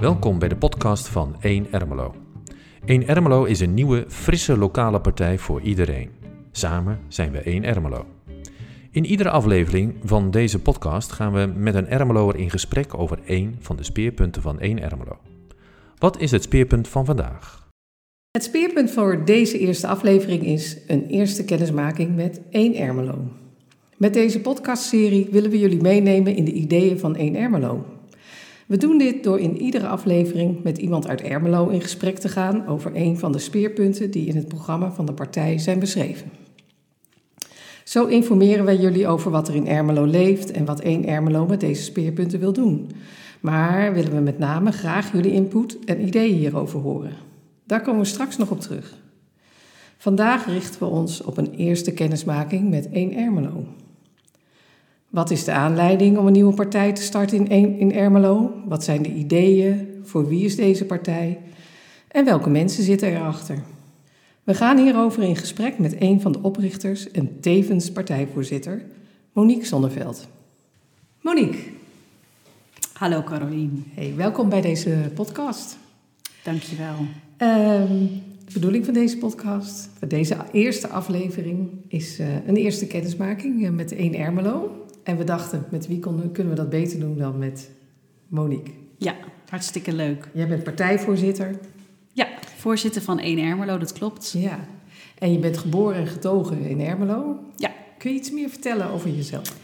Welkom bij de podcast van 1 Ermelo. 1 Ermelo is een nieuwe, frisse lokale partij voor iedereen. Samen zijn we 1 Ermelo. In iedere aflevering van deze podcast gaan we met een Ermeloer in gesprek over één van de speerpunten van 1 Ermelo. Wat is het speerpunt van vandaag? Het speerpunt voor deze eerste aflevering is een eerste kennismaking met 1 Ermelo. Met deze podcastserie willen we jullie meenemen in de ideeën van 1 Ermelo. We doen dit door in iedere aflevering met iemand uit Ermelo in gesprek te gaan over een van de speerpunten die in het programma van de partij zijn beschreven. Zo informeren wij jullie over wat er in Ermelo leeft en wat 1 Ermelo met deze speerpunten wil doen. Maar willen we met name graag jullie input en ideeën hierover horen. Daar komen we straks nog op terug. Vandaag richten we ons op een eerste kennismaking met 1 Ermelo. Wat is de aanleiding om een nieuwe partij te starten in, in Ermelo? Wat zijn de ideeën? Voor wie is deze partij? En welke mensen zitten erachter? We gaan hierover in gesprek met een van de oprichters en tevens partijvoorzitter, Monique Zonneveld. Monique. Hallo Carolien. Hey, welkom bij deze podcast. Dankjewel. Um, de bedoeling van deze podcast, van deze eerste aflevering, is uh, een eerste kennismaking met 1 Ermelo. En we dachten, met wie kunnen we dat beter doen dan met Monique? Ja, hartstikke leuk. Jij bent partijvoorzitter. Ja, voorzitter van 1 Ermelo, dat klopt. Ja, en je bent geboren en getogen in Ermelo. Ja. Kun je iets meer vertellen over jezelf?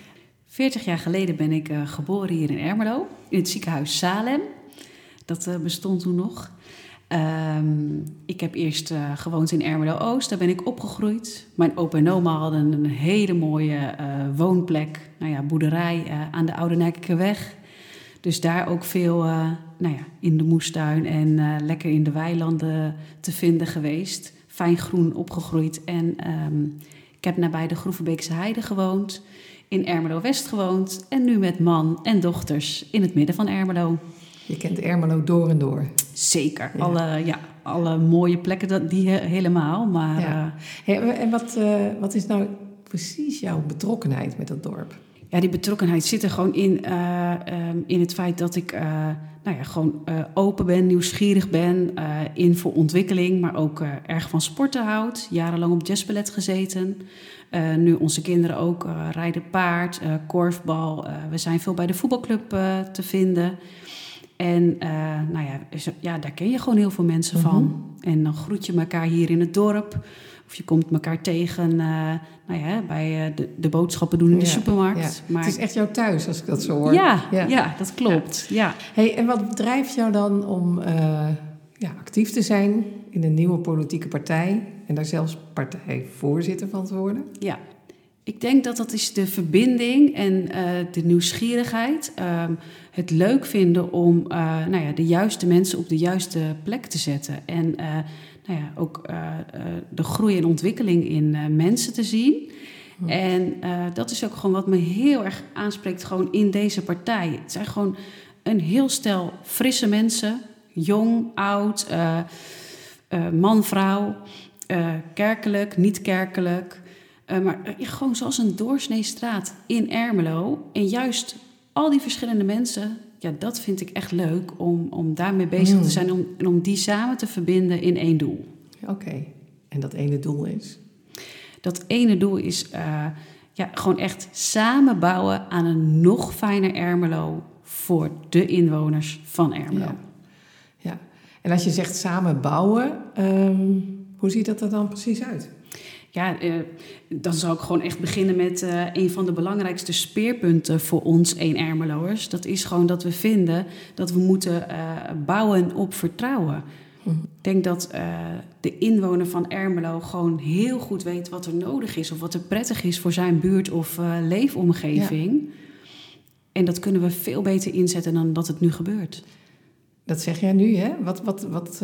40 jaar geleden ben ik uh, geboren hier in Ermelo, in het ziekenhuis Salem. Dat bestond toen nog. Um, ik heb eerst uh, gewoond in Ermelo-Oost, daar ben ik opgegroeid. Mijn opa en oma hadden een hele mooie uh, woonplek, nou ja, boerderij uh, aan de Oude. Dus daar ook veel nou ja, in de moestuin en lekker in de weilanden te vinden geweest. Fijn groen opgegroeid. En um, ik heb nabij de Groevenbeekse Heide gewoond, in Ermelo-West gewoond... en nu met man en dochters in het midden van Ermelo. Je kent Ermelo door en door. Zeker. Ja. Alle, ja, alle mooie plekken, dat, die helemaal. Maar, ja. hey, en wat, uh, wat is nou precies jouw betrokkenheid met dat dorp? Ja, die betrokkenheid zit er gewoon in, uh, um, in het feit dat ik nou ja, gewoon open ben, nieuwsgierig ben, in voor ontwikkeling, maar ook erg van sporten houd. Jarenlang op jazzballet gezeten. nu onze kinderen ook rijden paard, korfbal. we zijn veel bij de voetbalclub te vinden. En uh, nou ja, ja, daar ken je gewoon heel veel mensen mm -hmm. van. En dan groet je elkaar hier in het dorp. Of je komt elkaar tegen uh, nou ja, bij uh, de, de, boodschappen doen in de ja, supermarkt. Ja. Maar... Het is echt jouw thuis, als ik dat zo hoor. Ja, ja. ja dat klopt. Ja. Hey, en wat drijft jou dan om ja, actief te zijn in een nieuwe politieke partij... en daar zelfs partijvoorzitter van te worden? Ja, ik denk dat dat is de verbinding en uh, de nieuwsgierigheid. Uh, het leuk vinden om uh, nou ja, de juiste mensen op de juiste plek te zetten. En uh, nou ja, ook de groei en ontwikkeling in mensen te zien. Hm. En dat is ook gewoon wat me heel erg aanspreekt gewoon in deze partij. Het zijn gewoon een heel stel frisse mensen. Jong, oud, man, vrouw. kerkelijk, niet kerkelijk. Uh, maar uh, gewoon zoals een doorsnee straat in Ermelo. En juist al die verschillende mensen, ja, dat vind ik echt leuk om, om daarmee bezig mm. te zijn. Om, en om die samen te verbinden in één doel. Oké, okay. en dat ene doel is? Dat ene doel is uh, ja, gewoon echt samen bouwen aan een nog fijner Ermelo voor de inwoners van Ermelo. Ja, ja. en als je zegt samen bouwen, um, hoe ziet dat er dan precies uit? Ja, uh, dan zou ik gewoon echt beginnen met uh, een van de belangrijkste speerpunten voor ons, één Ermeloers. Dat is gewoon dat we vinden dat we moeten uh, bouwen op vertrouwen. Hm. Ik denk dat de inwoner van Ermelo gewoon heel goed weet wat er nodig is... of wat er prettig is voor zijn buurt of leefomgeving. Ja. En dat kunnen we veel beter inzetten dan dat het nu gebeurt. Dat zeg jij nu, hè? Wat, wat, wat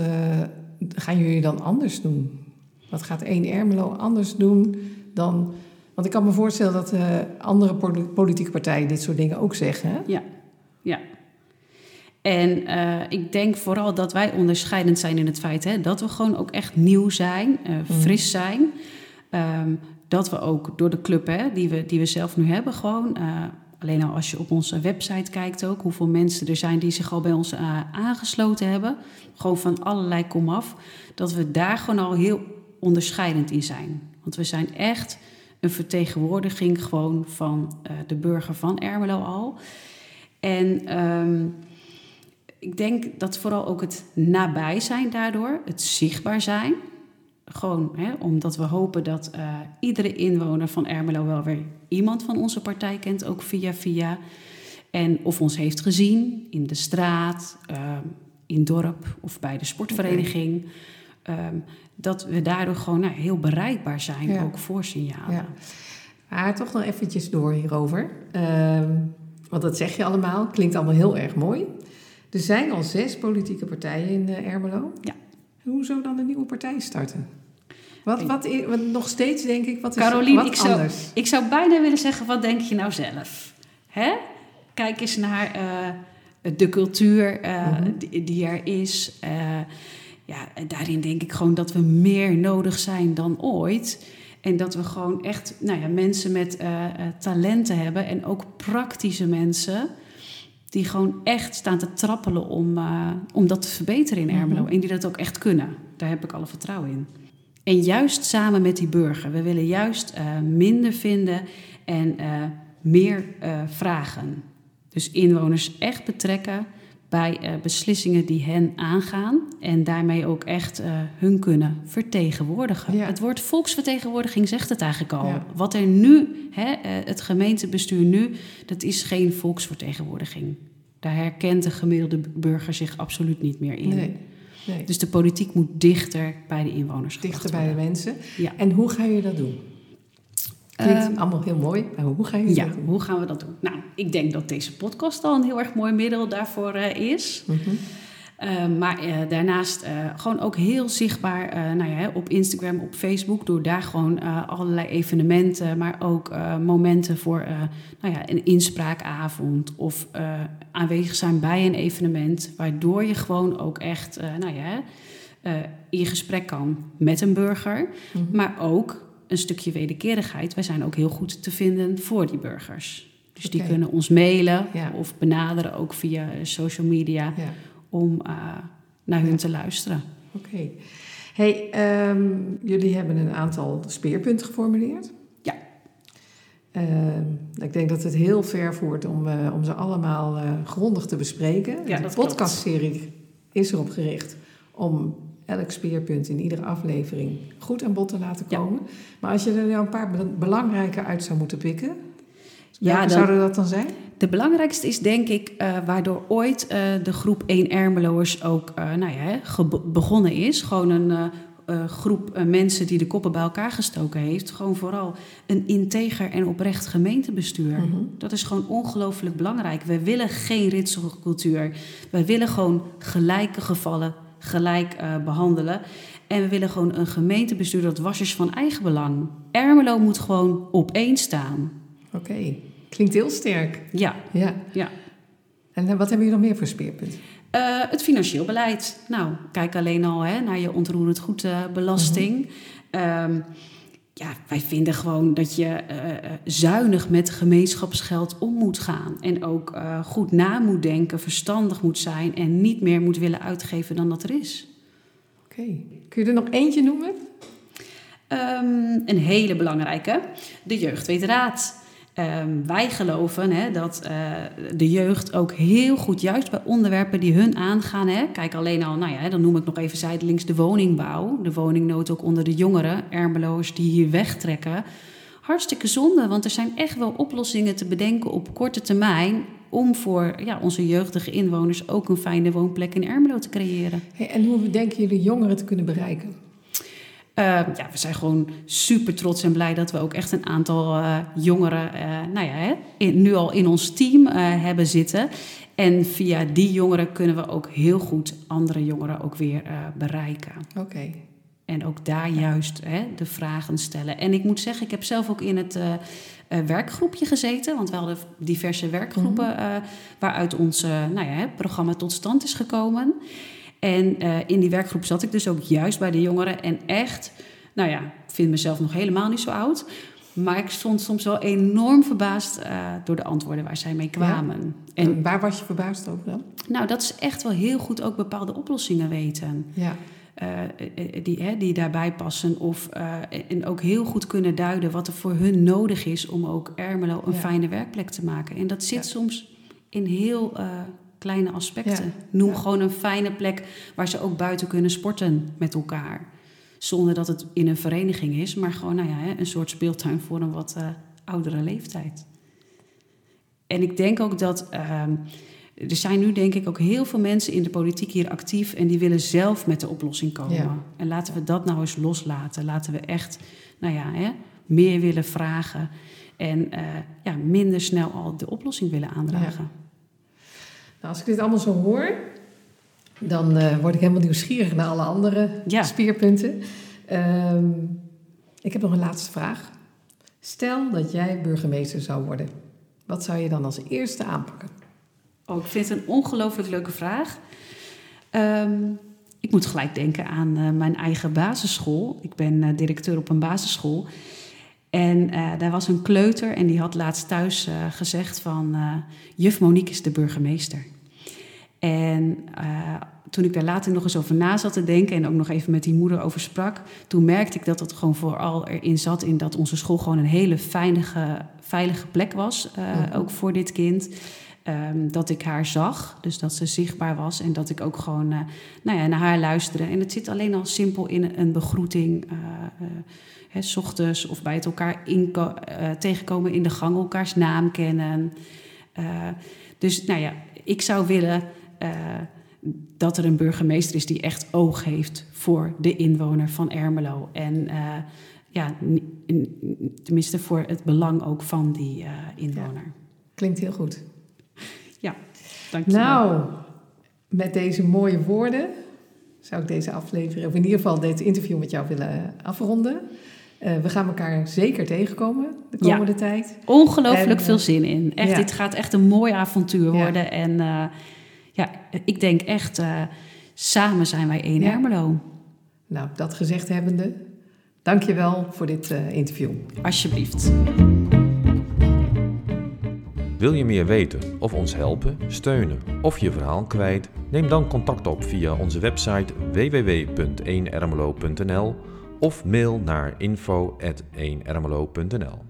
gaan jullie dan anders doen? Wat gaat één Ermelo anders doen dan... Want ik kan me voorstellen dat uh, andere politieke partijen dit soort dingen ook zeggen. Hè? Ja, ja. En eh, ik denk vooral dat wij onderscheidend zijn in het feit hè, dat we gewoon ook echt nieuw zijn, uh, fris zijn. Ehm, dat we ook door de club hè, die, we, die we zelf nu hebben, gewoon. Uh, alleen al als je op onze website kijkt ook, hoeveel mensen er zijn die zich al bij ons aangesloten hebben. Gewoon van allerlei komaf. Dat we daar gewoon al heel onderscheidend in zijn. Want we zijn echt een vertegenwoordiging gewoon van de burger van Ermelo al. En um, ik denk dat vooral ook het nabij zijn daardoor, het zichtbaar zijn. Gewoon hè, omdat we hopen dat uh, iedere inwoner van Ermelo wel weer iemand van onze partij kent, ook via via. En of ons heeft gezien in de straat, uh, in dorp of bij de sportvereniging. Um, dat we daardoor gewoon nou, heel bereikbaar zijn, ja. ook voor signalen. Ja. Maar toch nog eventjes door hierover. Um, want dat zeg je allemaal, klinkt allemaal heel erg mooi. Er zijn al zes politieke partijen in uh, Ermelo. Ja. Hoezo dan een nieuwe partij starten? Wat, wat, wat nog steeds denk ik, wat is Carolien, wat ik zou, anders? ik zou bijna willen zeggen, wat denk je nou zelf? Hè? Kijk eens naar uh, de cultuur uh, mm -hmm. die, die, er is. Ja, daarin denk ik gewoon dat we meer nodig zijn dan ooit. En dat we gewoon echt nou ja, mensen met talenten hebben en ook praktische mensen die gewoon echt staan te trappelen om, uh, om dat te verbeteren in Ermelo. Mm -hmm. En die dat ook echt kunnen. Daar heb ik alle vertrouwen in. En juist samen met die burger. We willen juist uh, minder vinden en meer vragen. Dus inwoners echt betrekken bij beslissingen die hen aangaan. En daarmee ook echt hun kunnen vertegenwoordigen. Ja. Het woord volksvertegenwoordiging zegt het eigenlijk al. Ja. Wat er nu, hè, het gemeentebestuur nu, dat is geen volksvertegenwoordiging. Daar herkent de gemiddelde burger zich absoluut niet meer in. Nee, nee. Dus de politiek moet dichter bij de inwoners Dichter bij de mensen. Ja. En hoe ga je dat doen? Klinkt um, allemaal heel mooi, maar hoe ga je ja, dat doen? hoe gaan we dat doen? Nou, ik denk dat deze podcast al een heel erg mooi middel daarvoor uh, is. Mm -hmm. Uh, maar uh, daarnaast uh, gewoon ook heel zichtbaar nou ja, op Instagram, op Facebook, door daar gewoon allerlei evenementen, maar ook momenten voor nou ja, een inspraakavond of aanwezig zijn bij een evenement, waardoor je gewoon ook echt nou ja, in gesprek kan met een burger, Mhm. -hmm. maar ook een stukje wederkerigheid. Wij zijn ook heel goed te vinden voor die burgers. Dus die kunnen ons mailen Ja. of benaderen ook via social media Ja, om uh, naar hun te luisteren. oké. Hey, ehm, jullie hebben een aantal speerpunten geformuleerd. Ja. Ehm, ik denk dat het heel ver voert om, eh, om ze allemaal eh, grondig te bespreken. Ja, de podcastserie is erop gericht om elk speerpunt in iedere aflevering goed aan bod te laten Ja. komen. Maar als je er nou een paar be- belangrijke uit zou moeten pikken, Ja, dan- zouden dat dan zijn? De belangrijkste is denk ik uh, waardoor ooit uh, de groep 1 Ermeloers ook uh, nou ja, begonnen is. Gewoon een groep mensen die de koppen bij elkaar gestoken heeft. Gewoon vooral een integer en oprecht gemeentebestuur. Mhm. Dat is gewoon ongelooflijk belangrijk. We willen geen ritselcultuur. We willen gewoon gelijke gevallen gelijk uh, behandelen. En we willen gewoon een gemeentebestuur dat was is van eigen belang. Ermelo moet gewoon op één staan. Oké, klinkt heel sterk. Ja, Ja. ja. En uh, wat hebben jullie nog meer voor speerpunten? Uh, het financieel beleid. Nou, kijk alleen al hè, naar je ontroerend goedbelasting. Mm -hmm. um, ja, wij vinden gewoon dat je uh, zuinig met gemeenschapsgeld om moet gaan. En ook uh, goed na moet denken, verstandig moet zijn en niet meer moet willen uitgeven dan dat er is. Oké, okay. kun je er nog eentje noemen? Um, een hele belangrijke, de Jeugd weet raad. Um, wij geloven dat uh, de jeugd ook heel goed, juist bij onderwerpen die hun aangaan. Kijk alleen al, nou ja, dan noem ik nog even zijdelings de woningbouw. De woningnood ook onder de jongeren, ermeloos die hier wegtrekken. Hartstikke zonde, want er zijn echt wel oplossingen te bedenken op korte termijn. om voor ja, onze jeugdige inwoners ook een fijne woonplek in Ermelo te creëren. En hoe denken jullie jongeren te kunnen bereiken? Uh, ja, we zijn gewoon super trots en blij dat we ook echt een aantal uh, jongeren, uh, nou ja, hè, in, nu al in ons team hebben zitten. En via die jongeren kunnen we ook heel goed andere jongeren ook weer bereiken. Oké. Okay. En ook daar juist hè, de vragen stellen. En ik moet zeggen, ik heb zelf ook in het uh, werkgroepje gezeten. Want we hadden diverse werkgroepen uh, waaruit ons nou ja, programma tot stand is gekomen. En in die werkgroep zat ik dus ook juist bij de jongeren. En echt, nou ja, ik vind mezelf nog helemaal niet zo oud. Maar ik stond soms wel enorm verbaasd door de antwoorden waar zij mee kwamen. En waar was je verbaasd over dan? Nou, dat ze echt wel heel goed ook bepaalde oplossingen weten. Ja. Uh, die, hè, die daarbij passen. Of, uh, en ook heel goed kunnen duiden wat er voor hun nodig is om ook Ermelo een fijne werkplek te maken. En dat zit soms in heel kleine aspecten. Noem gewoon een fijne plek waar ze ook buiten kunnen sporten met elkaar. Zonder dat het in een vereniging is, maar gewoon nou ja, een soort speeltuin voor een wat oudere leeftijd. En ik denk ook dat ehm, er zijn nu denk ik ook heel veel mensen in de politiek hier actief en die willen zelf met de oplossing komen. En laten we dat nou eens loslaten. Laten we echt, nou ja, hè, meer willen vragen en uh, ja, minder snel al de oplossing willen aandragen. Nou, als ik dit allemaal zo hoor, dan uh, word ik helemaal nieuwsgierig naar alle andere spierpunten. Um, ik heb nog een laatste vraag. Stel dat jij burgemeester zou worden. Wat zou je dan als eerste aanpakken? Oh, ik vind het een ongelooflijk leuke vraag. Um, ik moet gelijk denken aan uh, mijn eigen basisschool. Ik ben uh, directeur op een basisschool. En uh, daar was een kleuter en die had laatst thuis gezegd van... juf Monique is de burgemeester. En toen ik daar later nog eens over na zat te denken... en ook nog even met die moeder over sprak... toen merkte ik dat het gewoon vooral erin zat... in dat onze school gewoon een hele veilige, veilige plek was, mhm. ook voor dit kind... Um, dat ik haar zag, dus dat ze zichtbaar was en dat ik ook gewoon uh, nou ja, naar haar luisterde. En het zit alleen al simpel in een begroeting, uh, uh, hè, s ochtends of bij het elkaar tegenkomen in de gang, elkaars naam kennen. dus nou ja, ik zou willen dat er een burgemeester is die echt oog heeft voor de inwoner van Ermelo. En ja, tenminste voor het belang ook van die inwoner. Ja, klinkt heel goed. Ja, dankjewel. Nou, met deze mooie woorden zou ik deze aflevering, of in ieder geval dit interview met jou willen afronden. Uh, we gaan elkaar zeker tegenkomen de komende ja, tijd. Ongelooflijk veel zin in. Echt, Dit gaat echt een mooi avontuur worden. En ja, ik denk echt, uh, samen zijn wij één Ermelo. Nou, dat gezegd hebbende, dank je wel voor dit interview. Alsjeblieft. Wil je meer weten of ons helpen, steunen of je verhaal kwijt? Neem dan contact op via onze website www.1ermelo.nl of mail naar info@1ermelo.nl.